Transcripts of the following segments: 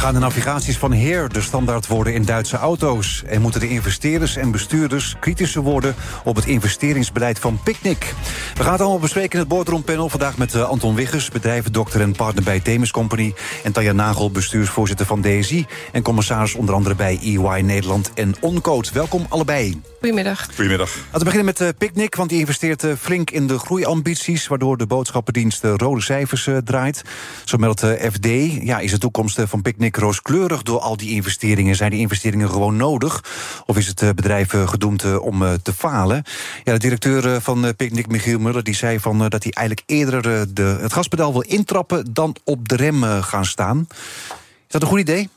Gaan de navigaties van Heer de standaard worden in Duitse auto's? En moeten de investeerders en bestuurders kritischer worden op het investeringsbeleid van Picnic? We gaan het allemaal bespreken in het boardroompanel. Vandaag met uh, Anton Wiggers, bedrijvendokter en partner bij Themis Company. En Tanja Nagel, bestuursvoorzitter van DSI. En commissaris onder andere bij EY Nederland en Oncode. Welkom allebei. Goedemiddag. Goedemiddag. Laten we beginnen met uh, Picnic, want die investeert uh, flink in de groeiambities... waardoor de boodschappendienst rode cijfers draait. Zo meldt FD. Ja, is de toekomst van Picnic rooskleurig door al die investeringen? Zijn die investeringen gewoon nodig? Of is het bedrijf gedoemd om te falen? Ja, de directeur van Picnic, Michiel Muller, die zei van, dat hij eigenlijk eerder de, het gaspedaal wil intrappen... dan op de rem gaan staan. Is dat een goed idee?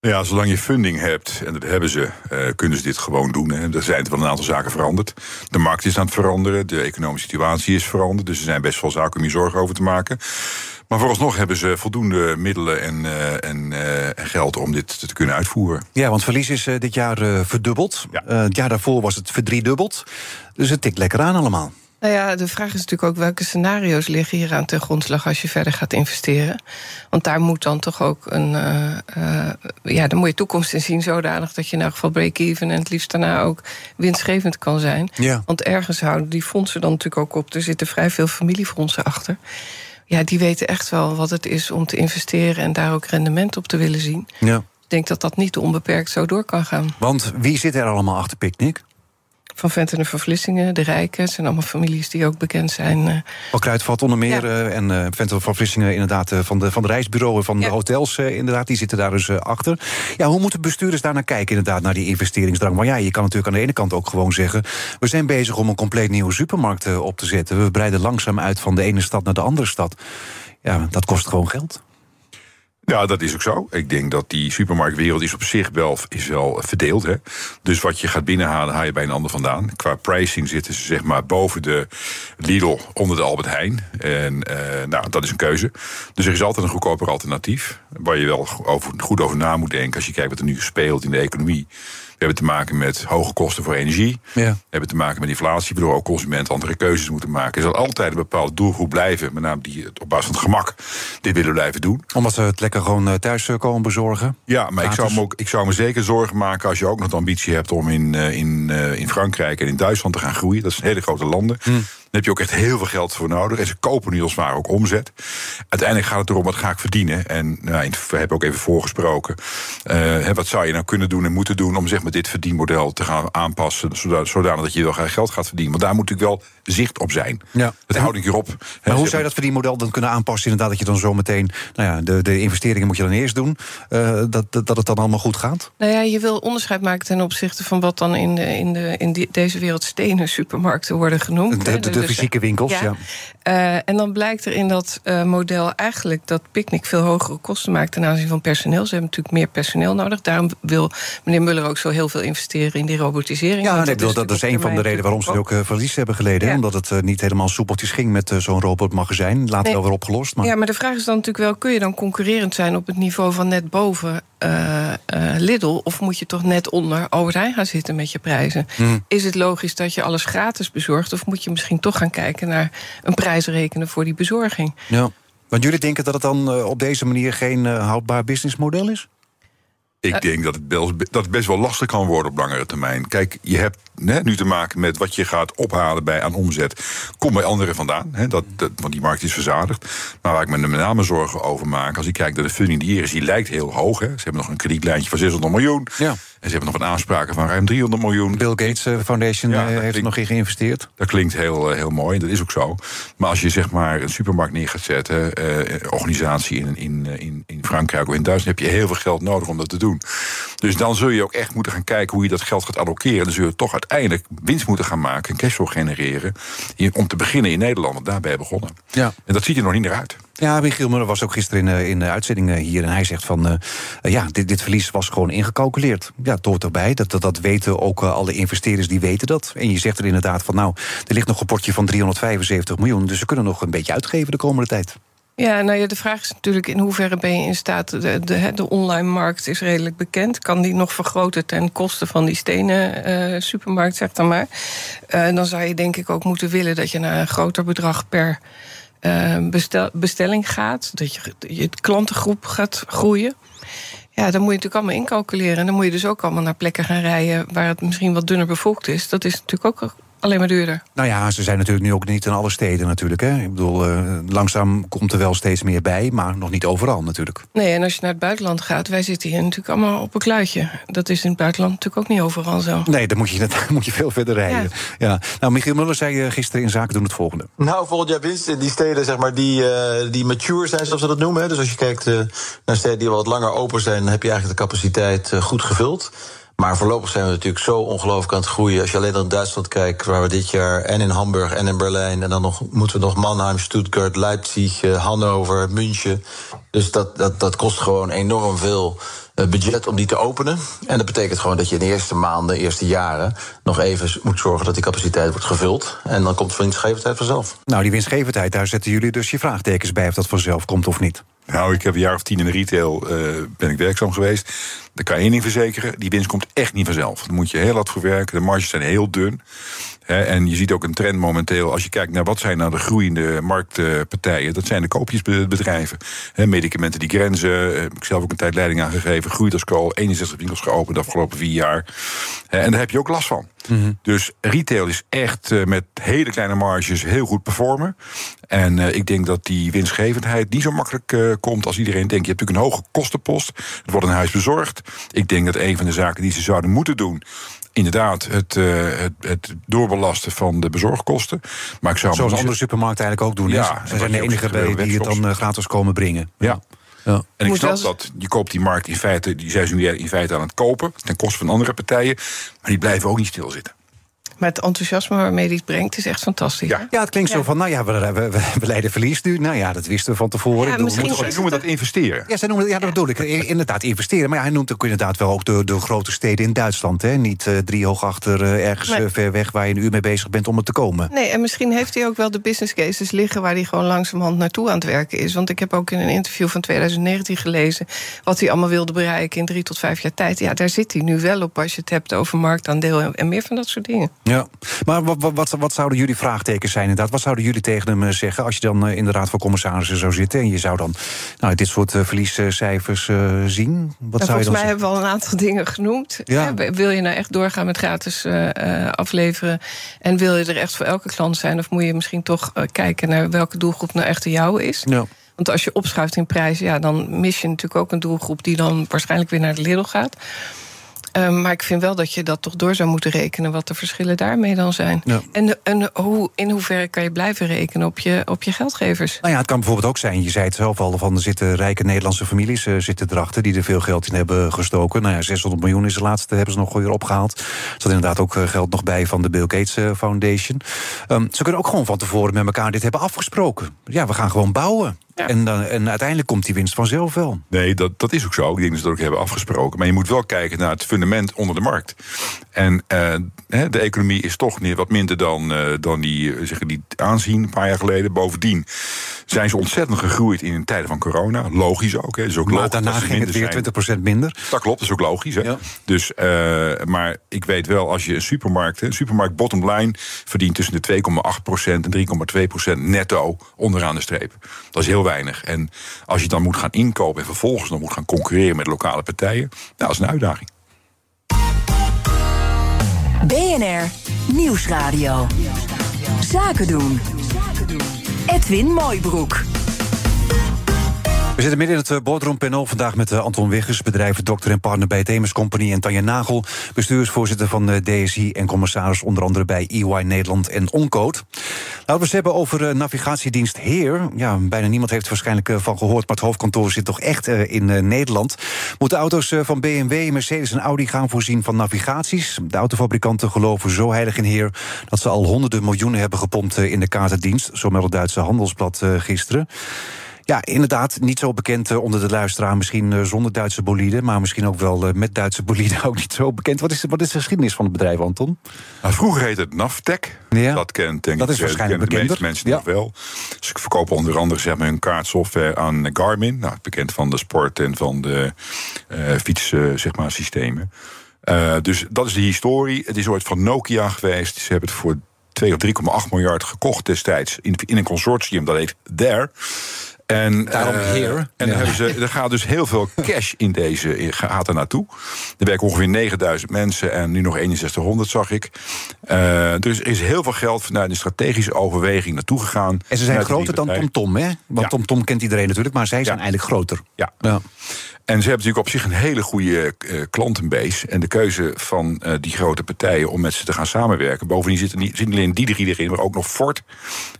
Ja, zolang je funding hebt, en dat hebben ze, kunnen ze dit gewoon doen. Hè. Er zijn wel een aantal zaken veranderd. De markt is aan het veranderen, de economische situatie is veranderd. Dus er zijn best wel zaken om je zorgen over te maken. Maar vooralsnog hebben ze voldoende middelen en, uh, en uh, geld om dit te kunnen uitvoeren. Ja, want verlies is dit jaar verdubbeld. Ja. het jaar daarvoor was het verdriedubbeld. Dus het tikt lekker aan allemaal. Nou ja, de vraag is natuurlijk ook welke scenario's liggen hier aan ten grondslag als je verder gaat investeren. Want daar moet dan toch ook een. Uh, uh, ja, de mooie toekomst in zien, zodanig dat je in elk geval break-even en het liefst daarna ook winstgevend kan zijn. Ja. Want ergens houden die fondsen dan natuurlijk ook op. Er zitten vrij veel familiefondsen achter. Ja, die weten echt wel wat het is om te investeren en daar ook rendement op te willen zien. Ja. Ik denk dat dat niet onbeperkt zo door kan gaan. Want wie zit er allemaal achter Picnic? Van Venten en van Vlissingen, de Rijken. Het zijn allemaal families die ook bekend zijn. Uh. Al Kruidvat onder meer. Ja. Uh, en uh, Venten van Vlissingen inderdaad van de, van de reisbureau... van ja. de hotels inderdaad, die zitten daar dus achter. Ja, hoe moeten bestuurders daar naar kijken inderdaad, naar die investeringsdrang? Maar ja, je kan natuurlijk aan de ene kant ook gewoon zeggen... we zijn bezig om een compleet nieuwe supermarkt op te zetten. We breiden langzaam uit van de ene stad naar de andere stad. Ja, dat kost gewoon geld. Ja, dat is ook zo. Ik denk dat die supermarktwereld is op zich wel, is wel verdeeld. Hè? Dus wat je gaat binnenhalen, haal je bij een ander vandaan. Qua pricing zitten ze zeg maar boven de Lidl, onder de Albert Heijn. En uh, nou, dat is een keuze. Dus er is altijd een goedkoper alternatief. Waar je wel over, goed over na moet denken als je kijkt wat er nu speelt in de economie. We hebben te maken met hoge kosten voor energie. Ja. We hebben te maken met inflatie, waardoor ook consumenten andere keuzes moeten maken. Er zal altijd een bepaalde doelgroep blijven, met name die op basis van het gemak dit willen blijven doen. Omdat ze het lekker gewoon thuis komen bezorgen? Ja, maar ik zou, me ook, ik zou me zeker zorgen maken als je ook nog de ambitie hebt om in, in, in Frankrijk en in Duitsland te gaan groeien. Dat zijn hele grote landen. Hm. Dan heb je ook echt heel veel geld voor nodig. En ze kopen nu als het ware ook omzet. Uiteindelijk gaat het erom, wat ga ik verdienen? En nou, we hebben ook even voorgesproken. Uh, wat zou je nou kunnen doen en moeten doen... om zeg maar, dit verdienmodel te gaan aanpassen... zodanig dat je wel graag geld gaat verdienen. Want daar moet natuurlijk wel zicht op zijn. Ja. Dat houd ik hierop. Maar hoe zou je dat verdienmodel dan kunnen aanpassen? Inderdaad, dat je dan zo meteen... Nou ja, de, de investeringen moet je dan eerst doen. Uh, dat, dat, dat het dan allemaal goed gaat? Nou ja, je wil onderscheid maken ten opzichte van... wat dan in, de, in, de, in die, deze wereld stenen supermarkten worden genoemd. De, de, de fysieke winkels, ja. ja. Uh, en dan blijkt er in dat uh, model eigenlijk dat Picnic veel hogere kosten maakt ten aanzien van personeel. Ze hebben natuurlijk meer personeel nodig. Daarom wil meneer Muller ook zo heel veel investeren in die robotisering. Ja, nee, dat, dat is een van de redenen waarom ze ook uh, verlies hebben geleden. Ja. Omdat het niet helemaal soepeltjes ging met zo'n robotmagazijn. Later nee. wel weer opgelost. Maar... Ja, maar de vraag is dan natuurlijk wel: kun je dan concurrerend zijn op het niveau van net boven uh, uh, Lidl? Of moet je toch net onder Albert Heijn gaan zitten met je prijzen? Hmm. Is het logisch dat je alles gratis bezorgt? Of moet je misschien toch gaan kijken naar een prijs rekenen voor die bezorging? Ja. Want jullie denken dat het dan uh, op deze manier geen houdbaar businessmodel is? Ik denk dat het, best, dat het best wel lastig kan worden op langere termijn. Kijk, je hebt hè, nu te maken met wat je gaat ophalen bij aan omzet. Komt bij anderen vandaan, hè, dat, dat, want die markt is verzadigd. Maar waar ik me met name zorgen over maak... als ik kijk naar de funding die hier is, die lijkt heel hoog. Hè. Ze hebben nog een kredietlijntje van 600 miljoen. Ja. En ze hebben nog een aanspraken van ruim 300 miljoen. Bill Gates Foundation ja, heeft er nog in geïnvesteerd. Dat klinkt heel, heel mooi, dat is ook zo. Maar als je zeg maar een supermarkt neer gaat zetten... Eh, organisatie in, in, in, in Frankrijk of in Duitsland... heb je heel veel geld nodig om dat te doen. Dus dan zul je ook echt moeten gaan kijken hoe je dat geld gaat allokeren. Dan zul je toch uiteindelijk winst moeten gaan maken... en cashflow genereren om te beginnen in Nederland. Want daarbij begonnen. Ja. En dat ziet er nog niet naar uit. Ja, Michiel Muller was ook gisteren in, in de uitzending hier... en hij zegt van, uh, ja, dit, dit verlies was gewoon ingecalculeerd. Ja, het hoort erbij. Dat, dat, dat weten ook uh, alle investeerders, die weten dat. En je zegt er inderdaad van, nou, er ligt nog een potje van 375 miljoen... dus ze kunnen nog een beetje uitgeven de komende tijd. Ja, nou ja, de vraag is natuurlijk in hoeverre ben je in staat. De, de, de online markt is redelijk bekend. Kan die nog vergroten ten koste van die stenen uh, supermarkt, zeg dan maar. Uh, dan zou je denk ik ook moeten willen dat je naar een groter bedrag per bestel, bestelling gaat. Dat je je klantengroep gaat groeien. Ja, dan moet je natuurlijk allemaal incalculeren. En dan moet je dus ook allemaal naar plekken gaan rijden waar het misschien wat dunner bevolkt is. Dat is natuurlijk ook alleen maar duurder. Nou ja, ze zijn natuurlijk nu ook niet in alle steden natuurlijk. Hè. Ik bedoel, uh, langzaam komt er wel steeds meer bij, maar nog niet overal natuurlijk. Nee, en als je naar het buitenland gaat, wij zitten hier natuurlijk allemaal op een kluitje. Dat is in het buitenland natuurlijk ook niet overal zo. Nee, dan moet je, dan moet je veel verder rijden. Ja. ja. Nou, Michiel Muller zei uh, gisteren in Zaken doen het volgende. Nou, volgend jaar winst in die steden zeg maar, die, uh, die mature zijn, zoals ze dat noemen. Hè. Dus als je kijkt naar steden die wat langer open zijn, dan heb je eigenlijk de capaciteit goed gevuld. Maar voorlopig zijn we natuurlijk zo ongelooflijk aan het groeien. Als je alleen naar Duitsland kijkt, waar we dit jaar en in Hamburg en in Berlijn. En dan nog, moeten we nog Mannheim, Stuttgart, Leipzig, uh, Hannover, München. Dus dat, dat, dat kost gewoon enorm veel uh, budget om die te openen. En dat betekent gewoon dat je in de eerste maanden, eerste jaren. nog even moet zorgen dat die capaciteit wordt gevuld. En dan komt de winstgevendheid vanzelf. Nou, die winstgevendheid, daar zetten jullie dus je vraagtekens bij of dat vanzelf komt of niet. Nou, ik heb een jaar of tien in de retail uh, ben ik werkzaam geweest. Dan kan je één ding verzekeren: die winst komt echt niet vanzelf. Daar moet je heel hard voor werken. De marges zijn heel dun. En je ziet ook een trend momenteel. Als je kijkt naar wat zijn nou de groeiende marktpartijen, dat zijn de koopjesbedrijven. Medicamenten die grenzen. Ik heb zelf ook een tijd leiding aangegeven. Groeit als kool. 61 winkels geopend de afgelopen vier jaar. En daar heb je ook last van. Mm -hmm. Dus retail is echt uh, met hele kleine marges heel goed performen. En uh, ik denk dat die winstgevendheid niet zo makkelijk uh, komt als iedereen denkt. Je hebt natuurlijk een hoge kostenpost. Het wordt een huis bezorgd. Ik denk dat een van de zaken die ze zouden moeten doen inderdaad het, uh, het, het, doorbelasten van de bezorgkosten. Maar ik zou Zoals andere supermarkten eigenlijk ook doen. Ja, Ze zijn de enige bij die het dan uh, gratis komen brengen. Ja. ja. En ik snap dat. Je koopt die markt in feite, die zijn ze nu in feite aan het kopen, ten koste van andere partijen. Maar die blijven ook niet stilzitten. Maar het enthousiasme waarmee hij het brengt is echt fantastisch. Ja, ja het klinkt ja. zo van, nou ja, we, we, we, leiden verlies nu. Nou ja, dat wisten we van tevoren. Ja, misschien ze noemen dat investeren. Ja, zij noemen, ja, dat bedoel ik. Inderdaad, investeren. Maar ja, hij noemt ook inderdaad wel ook de, de grote steden in Duitsland. Hè? Niet uh, drie hoog achter uh, ergens nee. ver weg waar je een uur mee bezig bent om er te komen. Nee, en misschien heeft hij ook wel de business cases liggen... waar hij gewoon langzamerhand naartoe aan het werken is. Want ik heb ook in een interview van 2019 gelezen... wat hij allemaal wilde bereiken in drie tot vijf jaar tijd. Ja, daar zit hij nu wel op als je het hebt over marktaandeel... en meer van dat soort dingen. Ja, maar wat, wat, wat, zouden jullie vraagtekens zijn inderdaad? Wat zouden jullie tegen hem zeggen als je dan in de Raad van Commissarissen zou zitten... en je zou dan nou, dit soort uh, verliescijfers uh, zien? Wat nou, zou volgens je dan mij hebben we al een aantal dingen genoemd. Ja. Wil je nou echt doorgaan met gratis uh, afleveren... en wil je er echt voor elke klant zijn... of moet je misschien toch kijken naar welke doelgroep nou echt de jouwe is... Ja. Want als je opschuift in prijs, ja, dan mis je natuurlijk ook een doelgroep die dan waarschijnlijk weer naar de Lidl gaat. Um, maar ik vind wel dat je dat toch door zou moeten rekenen... wat de verschillen daarmee dan zijn. Ja. En, en hoe, in hoeverre kan je blijven rekenen op je, op je geldgevers? Nou ja, het kan bijvoorbeeld ook zijn, je zei het zelf al... van er zitten rijke Nederlandse families uh, zitten erachter... die er veel geld in hebben gestoken. Nou ja, 600 miljoen is de laatste, hebben ze nog weer opgehaald. Er zat inderdaad ook uh, geld nog bij van de Bill Gates uh, Foundation. Um, ze kunnen ook gewoon van tevoren met elkaar dit hebben afgesproken. Ja, we gaan gewoon bouwen. Ja. En, dan, en uiteindelijk komt die winst vanzelf wel. Nee, dat, dat is ook zo. Ik denk dat ze dat ook hebben afgesproken. Maar je moet wel kijken naar het fundament onder de markt. En uh, de economie is toch wat minder dan, uh, dan die, zeggen die aanzien een paar jaar geleden. Bovendien zijn ze ontzettend gegroeid in tijden van corona. Logisch ook. Hè. Dus ook maar logisch daarna ging het weer 20% minder. Dat klopt, dat is ook logisch. Hè. Ja. Dus, uh, maar ik weet wel, als je een supermarkt... een supermarkt bottom line verdient tussen de 2,8% en 3,2% netto onderaan de streep. Dat is heel weinig. En als je dan moet gaan inkopen en vervolgens nog moet gaan concurreren met lokale partijen... nou, dat is een uitdaging. BNR Nieuwsradio. Zaken doen. Edwin Mooibroek. We zitten midden in het boardroompanel vandaag met Anton Wiggers, bedrijven dokter en partner bij het Company, en Tanja Nagel, bestuursvoorzitter van de DSI en commissaris onder andere bij EY Nederland en Oncode. Laten we het hebben over navigatiedienst Heer. Ja, bijna niemand heeft er waarschijnlijk van gehoord, maar het hoofdkantoor zit toch echt in Nederland. Moeten auto's van BMW, Mercedes en Audi gaan voorzien van navigaties? De autofabrikanten geloven zo heilig in Heer dat ze al honderden miljoenen hebben gepompt in de kaartendienst, zo meldt het Duitse Handelsblad gisteren. Ja, inderdaad, niet zo bekend eh, onder de luisteraar. Misschien eh, zonder Duitse bolide, maar misschien ook wel eh, met Duitse bolide ook niet zo bekend. Wat is, wat is de geschiedenis van het bedrijf, Anton? Nou, vroeger heette het Naftec. Ja. Dat kent denk Dat ik, is waarschijnlijk de meeste bekender. mensen Ja. nog wel. Ze verkopen onder andere zeg maar, hun kaartsoftware aan Garmin. Nou, bekend van de sport en van de fiets zeg maar, systemen. Dus dat is de historie. Het is ooit van Nokia geweest. Ze hebben het voor 2 of 3,8 miljard gekocht destijds in, in een consortium dat heet There. En, Daarom eh, Here. En Ja. hebben ze, er gaat dus heel veel cash in deze, gaat er naartoe. Er werken ongeveer 9000 mensen en nu nog 6100 zag ik. Eh, dus er is heel veel geld vanuit een strategische overweging naartoe gegaan. En ze zijn groter dan. TomTom, hè? Want Ja. TomTom kent iedereen natuurlijk, maar zij zijn Ja. eigenlijk groter. Ja. En ze hebben natuurlijk op zich een hele goede eh, klantenbase. En de keuze van eh, die grote partijen om met ze te gaan samenwerken. Bovendien zitten niet, alleen die drie erin, maar ook nog Ford.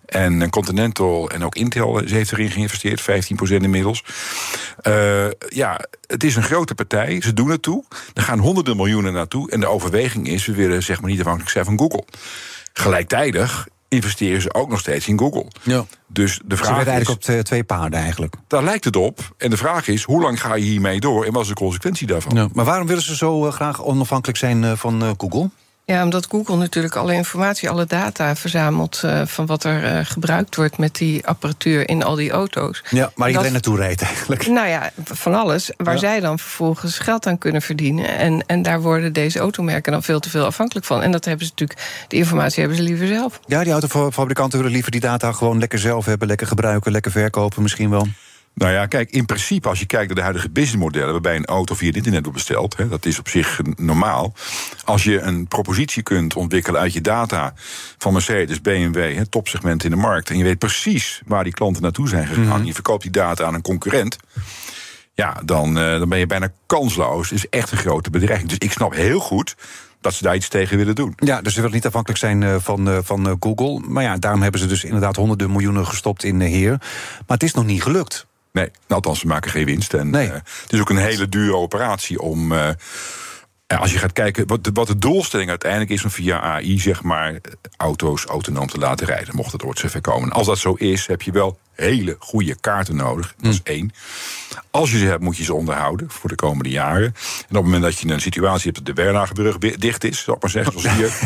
En eh, Continental en ook Intel ze heeft erin geïnvesteerd, 15% inmiddels. Eh, ja, het is een grote partij, ze doen het toe. Er gaan honderden miljoenen naartoe. En de overweging is, we willen zeg maar niet afhankelijk zijn van Google. Gelijktijdig investeren ze ook nog steeds in Google. Ja. Dus de Ze vraag is, eigenlijk op twee paarden eigenlijk. daar lijkt het op. En de vraag is, hoe lang ga je hiermee door en wat is de consequentie daarvan? Ja. Maar waarom willen ze zo eh, graag onafhankelijk zijn eh, van eh, Google? Ja, omdat Google natuurlijk alle informatie, alle data verzamelt eh, van wat er eh, gebruikt wordt met die apparatuur in al die auto's. Ja, maar Dat- iedereen naartoe rijdt eigenlijk. Nou ja, van alles. Waar Ja. zij dan vervolgens geld aan kunnen verdienen. En, en daar worden deze automerken dan veel te veel afhankelijk van. En dat hebben ze natuurlijk, die informatie hebben ze liever zelf. Ja, die autofabrikanten willen liever die data gewoon lekker zelf hebben, lekker gebruiken, lekker verkopen misschien wel. Nou ja, kijk, in principe, als je kijkt naar de huidige businessmodellen, waarbij een auto via het internet wordt besteld, hè, dat is op zich normaal. Als je een propositie kunt ontwikkelen uit je data van Mercedes, BMW, hè, topsegment in de markt, en je weet precies waar die klanten naartoe zijn gegaan, en je verkoopt die data aan een concurrent. Ja, dan, eh, dan ben je bijna kansloos. Het is echt een grote bedreiging. Dus ik snap heel goed dat ze daar iets tegen willen doen. Ja, dus ze willen niet afhankelijk zijn eh, van, eh, van Google. Maar ja, daarom hebben ze dus inderdaad honderden miljoenen gestopt in Heer. Maar het is nog niet gelukt. Nee, althans, ze maken geen winst. En Nee. eh, het is ook een hele dure operatie om. eh, als je gaat kijken, wat de, wat de doelstelling uiteindelijk is om via AI, zeg maar, auto's autonoom te laten rijden, mocht het ooit zover komen. Als dat zo is, heb je wel hele goede kaarten nodig. Dat is één. Als je ze hebt, moet je ze onderhouden voor de komende jaren. En op het moment dat je een situatie hebt dat de Wernagenbrug bi- dicht is, zal ik maar zeggen, zoals hier,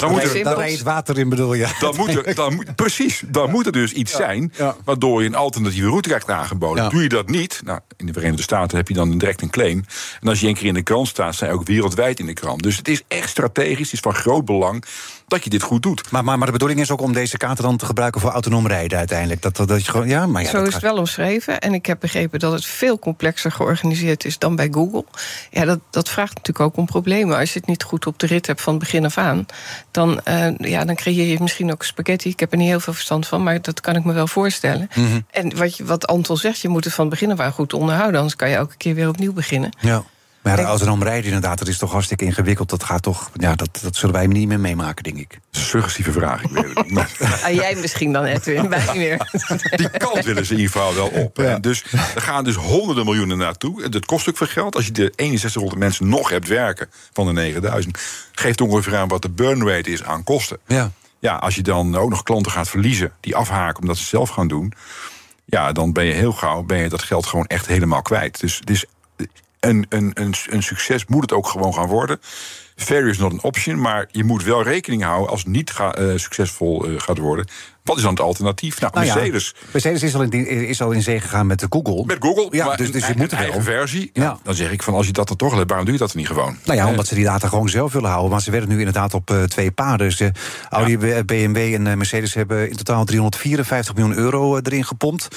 dan moet er, Simpel. Daar rijdt water in, bedoel je? dan moet er, dan moet, precies, dan moet er dus iets zijn ja. waardoor je een alternatieve route krijgt aangeboden. Ja. Doe je dat niet, nou, in de Verenigde Staten heb je dan direct een claim. En als je één keer in de krant staat, zijn ook wereldwijd in de krant. Dus het is echt strategisch, het is van groot belang dat je dit goed doet. Maar, maar, maar de bedoeling is ook om deze kaarten dan te gebruiken voor autonoom rijden uiteindelijk. Dat, dat, dat je gewoon, ja, maar ja, Zo dat is gaat- het wel omschreven. En ik heb begrepen dat het veel complexer georganiseerd is dan bij Google. Ja, dat, dat vraagt natuurlijk ook om problemen. Als je het niet goed op de rit hebt van begin af aan, dan, eh, ja, dan creëer je misschien ook spaghetti. Ik heb er niet heel veel verstand van, maar dat kan ik me wel voorstellen. Mhm. En wat, je, wat Anton zegt, je moet het van begin af aan goed onderhouden. Anders kan je elke keer weer opnieuw beginnen. Ja. Maar de Denk- autonoom rijden inderdaad, dat is toch hartstikke ingewikkeld. Dat gaat toch, ja, dat, dat zullen wij niet meer meemaken, denk ik. Is suggestieve vraag, ik weet het niet. Maar Ah, jij misschien dan, Edwin, wij niet meer. die kant willen ze in ieder geval wel op. Ja. Dus er gaan dus honderden miljoenen naartoe. En Dat kost ook veel geld. Als je de 6100 mensen nog hebt werken van de 9000... geeft ongeveer aan wat de burn rate is aan kosten. Ja. Ja, als je dan ook nog klanten gaat verliezen die afhaken omdat ze het zelf gaan doen, ja, dan ben je heel gauw ben je dat geld gewoon echt helemaal kwijt. Dus, dus een, een, een, succes moet het ook gewoon gaan worden. Failure is not an option, maar je moet wel rekening houden als het niet eh, succesvol eh, gaat worden. Wat is dan het alternatief? Nou, Nou ja, Mercedes. Mercedes is al, in, is al in zee gegaan met de Google. Met Google, Ja, maar dus, dus je moet er wel. eigen versie. Ja. Ja. Dan zeg ik van als je dat dan toch al hebt, waarom doe je dat dan niet gewoon? Nou ja, Eh, omdat ze die data gewoon zelf willen houden. Maar ze werden nu inderdaad op eh, twee paarden. Dus, eh, Audi, BMW en eh, Mercedes hebben in totaal 354 miljoen euro eh, erin gepompt.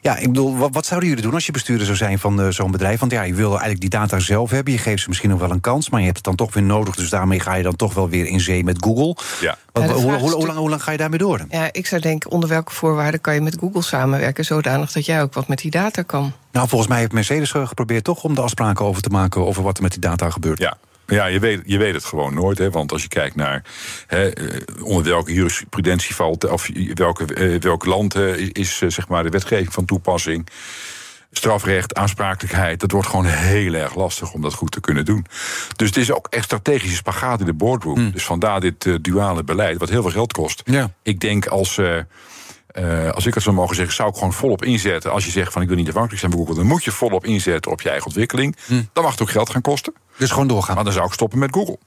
Ja, ik bedoel, wat, wat zouden jullie doen als je bestuurder zou zijn van eh, zo'n bedrijf? Want ja, je wil eigenlijk die data zelf hebben. Je geeft ze misschien nog wel een kans, maar je hebt het dan toch weer nodig. Dus daarmee ga je dan toch wel weer in zee met Google. Ja. Wat- Ja, de hoe, hoe, hoe, lang, hoe lang ga je daarmee door? Ja, ik zou denken, onder welke voorwaarden kan je met Google samenwerken... zodanig dat jij ook wat met die data kan? Nou, volgens mij heeft Mercedes geprobeerd toch om de afspraken over te maken over wat er met die data gebeurt. Ja. Ja, je weet, je weet het gewoon nooit. Hè? Want als je kijkt naar hè, eh, onder welke jurisprudentie valt... of welke, eh, welk land is eh, zeg maar de wetgeving van toepassing... strafrecht, aansprakelijkheid... dat wordt gewoon heel erg lastig om dat goed te kunnen doen. Dus het is ook echt strategische spagaat in de boardroom. Dus vandaar dit eh, duale beleid, wat heel veel geld kost. Ja. Ik denk als... eh, Eh, als ik het zou mogen zeggen, zou ik gewoon volop inzetten. Als je zegt van ik wil niet afhankelijk zijn van Google, dan moet je volop inzetten op je eigen ontwikkeling. Dan mag het ook geld gaan kosten. Dus gewoon doorgaan. Maar dan zou ik stoppen met Google.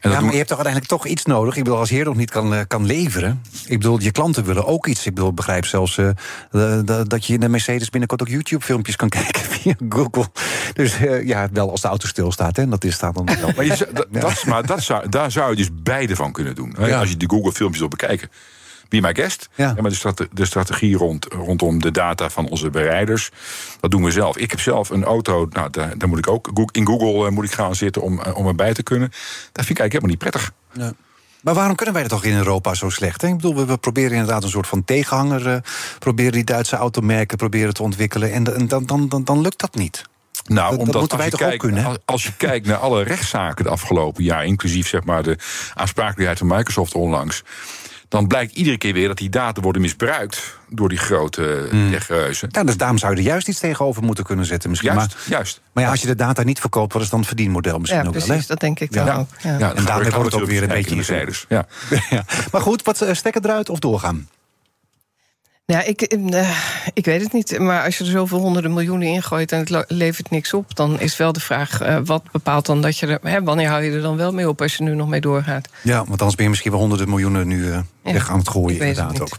En ja, maar doen- je hebt toch uiteindelijk toch iets nodig. Ik bedoel, als je nog niet kan, eh, kan leveren. Ik bedoel, je klanten willen ook iets. Ik bedoel, begrijp zelfs eh, de- de- dat je in de Mercedes binnenkort ook YouTube-filmpjes kan kijken via Google. Dus eh, ja, wel als de auto stilstaat, hè, dat is daar dan wel. Maar, je dat, maar dat zou, daar zou je dus beide van kunnen doen. hè. Ja. Als je die Google-filmpjes wil bekijken. Be my guest. Ja. De, strate- de strategie rond, rondom de data van onze bereiders, dat doen we zelf. Ik heb zelf een auto, nou, daar, daar moet ik ook in Google eh, moet ik gaan zitten om, eh, om erbij te kunnen. Dat vind ik eigenlijk helemaal niet prettig. Ja. Maar waarom kunnen wij dat toch in Europa zo slecht? Hè? Ik bedoel, we, we proberen inderdaad een soort van tegenhanger... eh, proberen die Duitse automerken proberen te ontwikkelen... en, dan- dan, dan, dan, dan lukt dat niet. Nou, Dat- dat omdat moeten wij toch ook kunnen? Als, als je kijkt naar alle rechtszaken de afgelopen jaar, inclusief zeg maar de aansprakelijkheid van Microsoft onlangs, dan blijkt iedere keer weer dat die data worden misbruikt door die grote Hmm. techreuzen. Ja, dus daarom zou je er juist iets tegenover moeten kunnen zetten misschien. Juist, Maar, juist. maar ja, als je de data niet verkoopt, wat is dan het verdienmodel misschien Ja, ook wel? Hè? dat denk ik dan Ja. ook. Ja. Ja, gaan daarmee wordt het ook we weer een beetje in Mercedes. Ja. Ja. Maar goed, wat eh, stekker eruit of doorgaan? Ja, ik, eh, ik weet het niet. Maar als je er zoveel honderden miljoenen in gooit en het levert niks op, dan is wel de vraag: eh, wat bepaalt dan dat je er. Hè, wanneer hou je er dan wel mee op als je er nu nog mee doorgaat? Ja, want anders ben je misschien wel honderden miljoenen nu eh, weg aan het gooien. Inderdaad ook.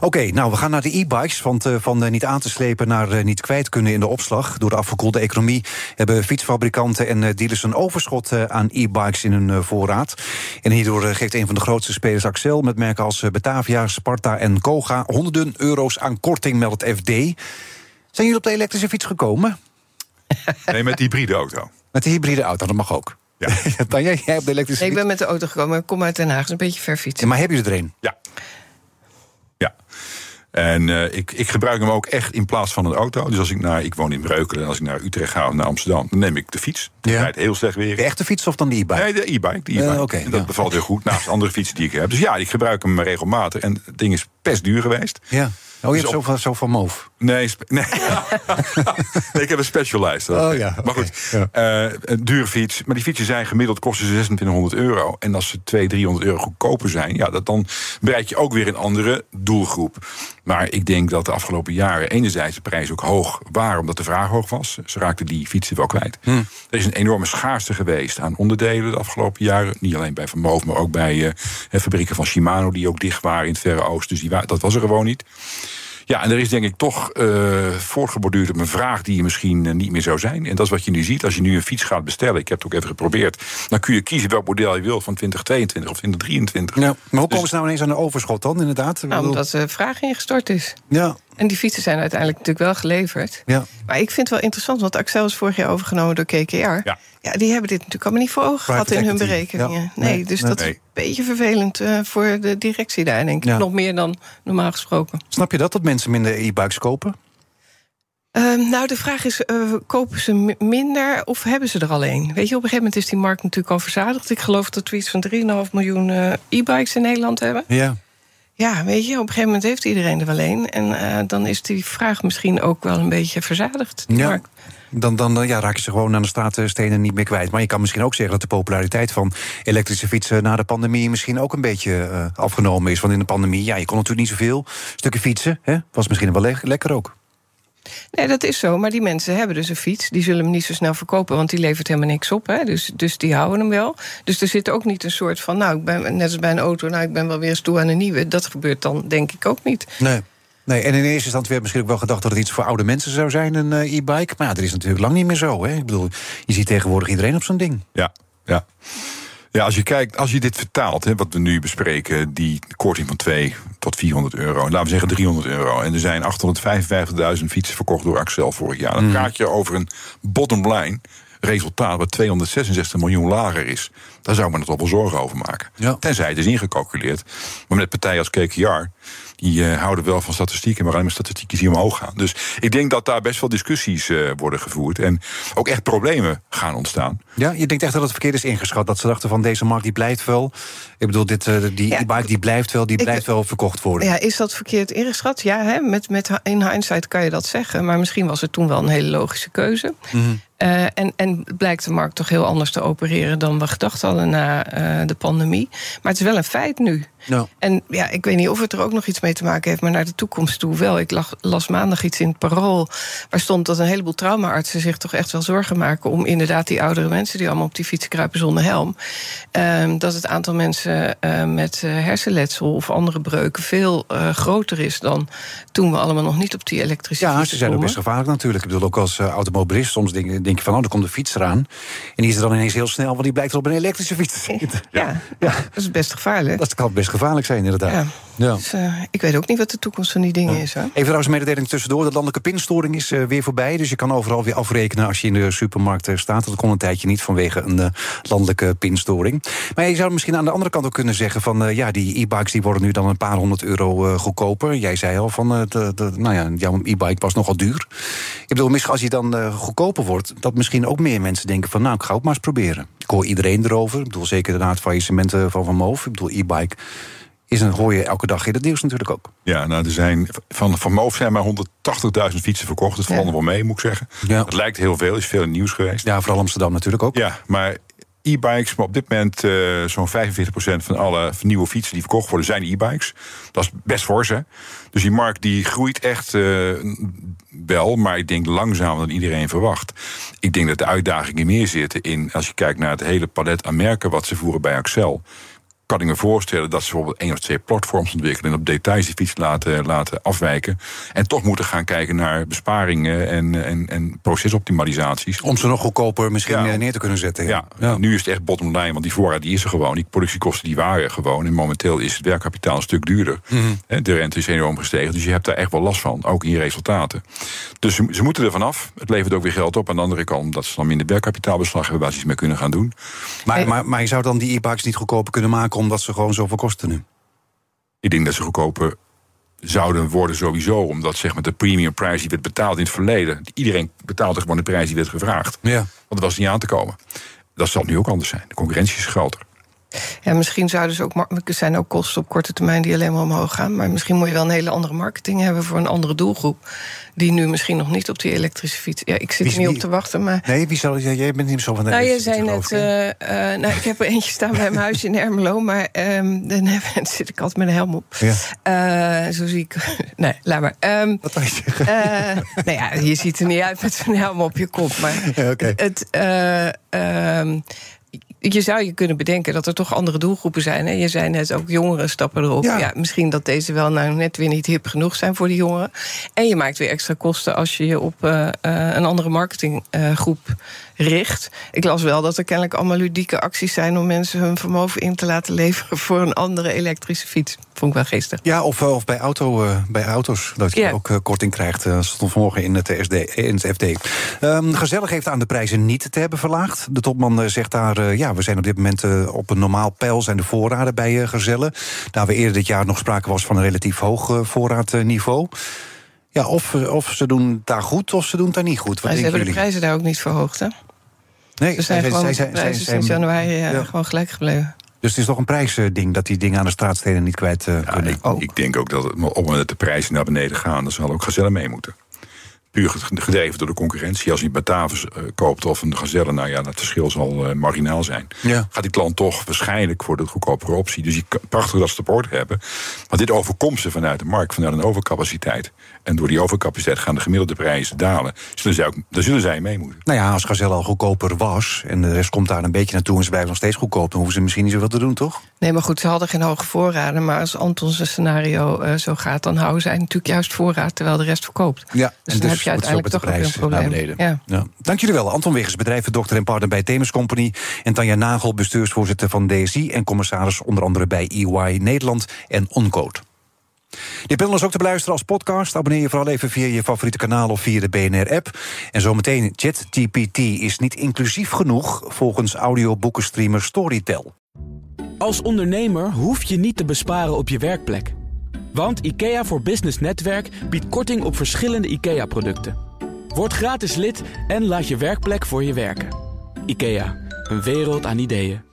Oké, nou, we gaan naar de e-bikes. Want eh, van eh, niet aan te slepen naar eh, niet kwijt kunnen in de opslag. Door de afgekoelde economie hebben fietsfabrikanten en eh, dealers een overschot eh, aan e-bikes in hun eh, voorraad. En hierdoor eh, geeft een van de grootste spelers Axel met merken als Batavia, Sparta en Koga honderden euro's aan korting, meldt het FD. Zijn jullie op de elektrische fiets gekomen? Nee, met die hybride auto. Met de hybride auto, dat mag ook. Ja. Tanja, jij op de elektrische ik ben met de auto gekomen. Ik kom uit Den Haag. Is een beetje ver fietsen. Ja, maar heb je er een? Ja. Ja. En eh, ik, ik gebruik hem ook echt in plaats van een auto. Dus als ik naar, ik woon in Breukelen, en als ik naar Utrecht ga of naar Amsterdam, dan neem ik de fiets. Het Ja. rijdt heel slecht weer. De echte fiets of dan de e-bike? Nee, de e-bike. de e-bike. Eh, en dat ja. bevalt heel goed naast andere fietsen die ik heb. Dus ja, ik gebruik hem regelmatig. En het ding is best duur geweest. Ja. Oh, je Dus hebt zo van, zo van moof. Nee, nee. nee, ik heb een specialized. Oh ja, Maar goed, eh, een dure fiets. Maar die fietsen zijn gemiddeld kosten ze 2600 euro. En als ze 200, 300 euro goedkoper zijn... Ja, dat dan bereik je ook weer een andere doelgroep. Maar ik denk dat de afgelopen jaren... enerzijds de prijs ook hoog waren omdat de vraag hoog was. Ze raakten die fietsen wel kwijt. Hm. Er is een enorme schaarste geweest aan onderdelen de afgelopen jaren. Niet alleen bij Van Moof, maar ook bij eh, fabrieken van Shimano... die ook dicht waren in het Verre Oosten. Dus die dat was er gewoon niet. Ja, en er is denk ik toch eh voortgeborduurd op een vraag die er misschien eh, niet meer zou zijn. En dat is wat je nu ziet. Als je nu een fiets gaat bestellen, ik heb het ook even geprobeerd, dan kun je kiezen welk model je wil van 2022 of 2023. Ja. Maar hoe Dus- komen ze nou ineens aan de overschot dan, inderdaad? Nou, omdat de vraag ingestort is. Ja, En die fietsen zijn uiteindelijk natuurlijk wel geleverd. ja. Maar ik vind het wel interessant, want Axel is vorig jaar overgenomen door KKR. Ja. Ja, die hebben dit natuurlijk allemaal niet voor ogen gehad in hun berekeningen. ja. Nee, Nee, dus nee. dat is een beetje vervelend eh, voor de directie daar, denk ik. Ja. Nog meer dan normaal gesproken. Snap je dat, dat mensen minder e-bikes kopen? Ehm, nou, de vraag is, eh, kopen ze mi- minder of hebben ze er alleen? Weet je, op een gegeven moment is die markt natuurlijk al verzadigd. Ik geloof dat we iets van 3,5 miljoen eh, e-bikes in Nederland hebben. Ja. Ja, weet je, op een gegeven moment heeft iedereen er wel een. En eh, dan is die vraag misschien ook wel een beetje verzadigd. Ja. markt. Dan, dan ja, raak je ze gewoon aan de straatstenen niet meer kwijt. Maar je kan misschien ook zeggen dat de populariteit van elektrische fietsen na de pandemie misschien ook een beetje eh, afgenomen is. Want in de pandemie, ja, je kon natuurlijk niet zoveel. Stukken fietsen, hè, was misschien wel le- lekker ook. Nee, dat is zo. Maar die mensen hebben dus een fiets. Die zullen hem niet zo snel verkopen, want die levert helemaal niks op. Hè. Dus, dus die houden hem wel. Dus er zit ook niet een soort van, nou, ik ben net als bij een auto, nou, ik ben wel weer eens toe aan een nieuwe. Dat gebeurt dan denk ik ook niet. Nee. Nee, en in eerste instantie werd misschien ook wel gedacht dat het iets voor oude mensen zou zijn, een eh, e-bike. Maar ja, dat is natuurlijk lang niet meer zo. Hè? Ik bedoel, je ziet tegenwoordig iedereen op zo'n ding. Ja, ja. Ja, als je kijkt, als je dit vertaalt, hè, wat we nu bespreken, die korting van 2 tot 400 euro, laten we zeggen 300 euro. En er zijn 855.000 fietsen verkocht door Axel vorig jaar. Dan praat je over een bottom line resultaat wat 266 miljoen lager is. Daar zou men het toch wel zorgen over maken. Ja. Tenzij het is ingecalculeerd. Maar met partijen als KKR, die eh, houden wel van statistieken, maar alleen maar statistieken die omhoog gaan. Dus ik denk dat daar best wel discussies eh, worden gevoerd. En ook echt problemen gaan ontstaan. Ja, je denkt echt dat het verkeerd is ingeschat. Dat ze dachten van deze markt die blijft wel. Ik bedoel, dit, eh, die Ja. e-bike die blijft wel, die Ik- blijft wel verkocht worden. Ja, is dat verkeerd ingeschat? Ja, hè? Met, met, in hindsight kan je dat zeggen. Maar misschien was het toen wel een hele logische keuze. Mhm. Uh, en, en blijkt de markt toch heel anders te opereren dan we gedacht hadden na uh, de pandemie. Maar het is wel een feit nu. No. En ja, ik weet niet of het er ook nog iets mee te maken heeft, maar naar de toekomst toe wel. Ik lag, las maandag iets in het parool waar stond dat een heleboel traumaartsen zich toch echt wel zorgen maken om inderdaad die oudere mensen die allemaal op die fiets kruipen zonder helm. Uh, dat het aantal mensen uh, met hersenletsel of andere breuken veel groter is dan toen we allemaal nog niet op die elektrische ja, ze zijn ook best gevaarlijk natuurlijk. Ik bedoel, ook als automobilist soms denk, denk je van, oh, er komt de fiets eraan. En die is er dan ineens heel snel, want die blijkt er op een elektrische fiets te zitten. Ja, ja. dat is best gevaarlijk. Dat kan best gevaarlijk zijn, inderdaad. Ja. Ja. Dus, uh, ik weet ook niet wat de toekomst van die dingen is. Hoor. Even trouwens een mededeling tussendoor. De landelijke pinstoring is uh, weer voorbij. Dus je kan overal weer afrekenen als je in de supermarkt uh, staat. Dat kon een tijdje niet vanwege een landelijke pinstoring. Maar je zou misschien aan de andere kant ook kunnen zeggen... van ja, die e-bikes die worden nu dan een paar honderd euro goedkoper. Jij zei al van, de, de, nou ja, jouw e-bike was nogal duur. Ik bedoel, misschien als die dan goedkoper wordt... dat misschien ook meer mensen denken van... nou, ik ga ook maar eens proberen. Ik hoor iedereen erover. Ik bedoel, zeker na het faillissement van Van Moof. Ik bedoel, e-bike is een hoor je elke dag in het nieuws natuurlijk ook. Ja, nou, er zijn van, van Moof zijn maar 180.000 fietsen verkocht. Dat valt ja. wel mee, moet ik zeggen. Ja. Het lijkt heel veel, is veel nieuws geweest. Ja, vooral Amsterdam natuurlijk ook. Ja, maar e-bikes, maar op dit moment uh, zo'n 45% van alle nieuwe fietsen die verkocht worden, zijn e-bikes. Dat is best fors, hè? Dus die markt die groeit echt uh, wel, maar ik denk langzamer dan iedereen verwacht. Ik denk dat de uitdagingen meer zitten in, als je kijkt naar het hele palet aan merken wat ze voeren bij Axel kan ik me voorstellen dat ze bijvoorbeeld één of twee platforms ontwikkelen en op details die fiets laten, laten afwijken. En toch moeten gaan kijken naar besparingen en, en, en procesoptimalisaties. Om ze nog goedkoper misschien ja. neer te kunnen zetten. Ja. Ja, nu is het echt bottom line, want die voorraad die is er gewoon. Die productiekosten die waren gewoon. En momenteel is het werkkapitaal een stuk duurder. Mm -hmm. De rente is enorm gestegen, dus je hebt daar echt wel last van, ook in je resultaten. Dus ze, ze moeten er vanaf. Het levert ook weer geld op. Aan de andere kant, dat ze dan minder werkkapitaalbeslag hebben waar ze iets mee kunnen gaan doen. Maar, maar, maar je zou dan die e-bikes niet goedkoper kunnen maken omdat ze gewoon zoveel kosten nu? Ik denk dat ze goedkoper zouden worden sowieso. Omdat zeg maar, de premium prijs die werd betaald in het verleden... iedereen betaalde gewoon de prijs die werd gevraagd. Ja. Want dat was niet aan te komen. Dat zal nu ook anders zijn. De concurrentie is groter. Ja, misschien zouden ze ook. Er zijn ook kosten op korte termijn die alleen maar omhoog gaan. Maar misschien moet je wel een hele andere marketing hebben voor een andere doelgroep. Die nu misschien nog niet op die elektrische fiets. Ja, ik zit Wie- er niet wie- op te wachten. Maar. Nee, wie zal, jij bent niet zo van de Nou, je elektrische zei fiets, net, eh, eh, nou, ik heb er eentje staan bij mijn huis in Ermelo, maar ehm, dan heb- zit ik altijd met een helm op. Ja. Eh, zo zie ik. Nee, laat maar. Ehm, Wat wil je zeggen? eh, nou ja, je ziet er niet uit met zo'n helm op je kop. Maar Ja, het, eh, ehm, je zou je kunnen bedenken dat er toch andere doelgroepen zijn. Hè? Je zei net ook jongeren stappen erop. Ja. Ja. misschien dat deze wel nou net weer niet hip genoeg zijn voor die jongeren. En je maakt weer extra kosten als je je op eh, eh, een andere marketinggroep richt. Ik las wel dat er kennelijk allemaal ludieke acties zijn om mensen hun vermogen in te laten leveren voor een andere elektrische fiets. Vond ik wel geestig. Ja, of, eh, of bij, auto, eh, bij auto's, dat je Ja. ook eh, korting krijgt. eh, stond vanmorgen in het, SD, in het FD. Ehm, Gezellig heeft aan de prijzen niet te hebben verlaagd. De topman eh, zegt daar, eh, ja, we zijn op dit moment eh, op een normaal peil... zijn de voorraden bij eh, Gezellen. Daar we eerder dit jaar nog sprake was van een relatief hoog eh, voorraadniveau. Ja, of, eh, of ze doen daar goed, of ze doen daar niet goed. Wat Maar ze hebben de prijzen daar ook niet verhoogd. Hè? Nee, Ze zijn zij- gewoon zij- de zij- prijzen sinds januari eh, Ja. gewoon gelijk gebleven. Dus het is toch een prijsding dat die dingen aan de straatsteden niet kwijt eh, Ja, kunnen. ik, ik denk ook dat het, op het moment dat de prijzen naar beneden gaan, dan zal ook Gazelle mee moeten. Puur gedreven door de concurrentie. Als je Batavus eh, koopt of een Gazelle, nou ja, dat verschil zal eh, marginaal zijn. Ja. Gaat die klant toch waarschijnlijk voor de goedkopere optie. Dus je prachtig dat support hebben. Maar dit overkomt ze vanuit de markt, vanuit een overcapaciteit. En door die overcapaciteit gaan de gemiddelde prijzen dalen. Zullen zij ook, daar zullen zij mee moeten. Nou ja, als Gazelle al goedkoper was... en de rest komt daar een beetje naartoe en ze blijven nog steeds goedkoop... dan hoeven ze misschien niet zoveel te doen, toch? Nee, maar goed, ze hadden geen hoge voorraden. Maar als Anton zijn scenario eh, zo gaat, dan houden zij natuurlijk juist voorraad terwijl de rest verkoopt. Ja, Dus dan heb je uiteindelijk toch weer een probleem. naar beneden. Ja. Ja. Dank jullie wel. Anton Wiggers, bedrijvendokter en partner bij Themis Company... en Tanja Nagel, bestuursvoorzitter van DSI... en commissaris onder andere bij EY Nederland en Oncode. Dit panel is ook te beluisteren als podcast. Abonneer je vooral even via je favoriete kanaal of via de BNR-app. En zometeen, ChatGPT is niet inclusief genoeg... volgens audioboekenstreamer Storytel. Als ondernemer hoef je niet te besparen op je werkplek. Want IKEA voor Business Netwerk biedt korting op verschillende IKEA-producten. Word gratis lid en laat je werkplek voor je werken. IKEA, een wereld aan ideeën.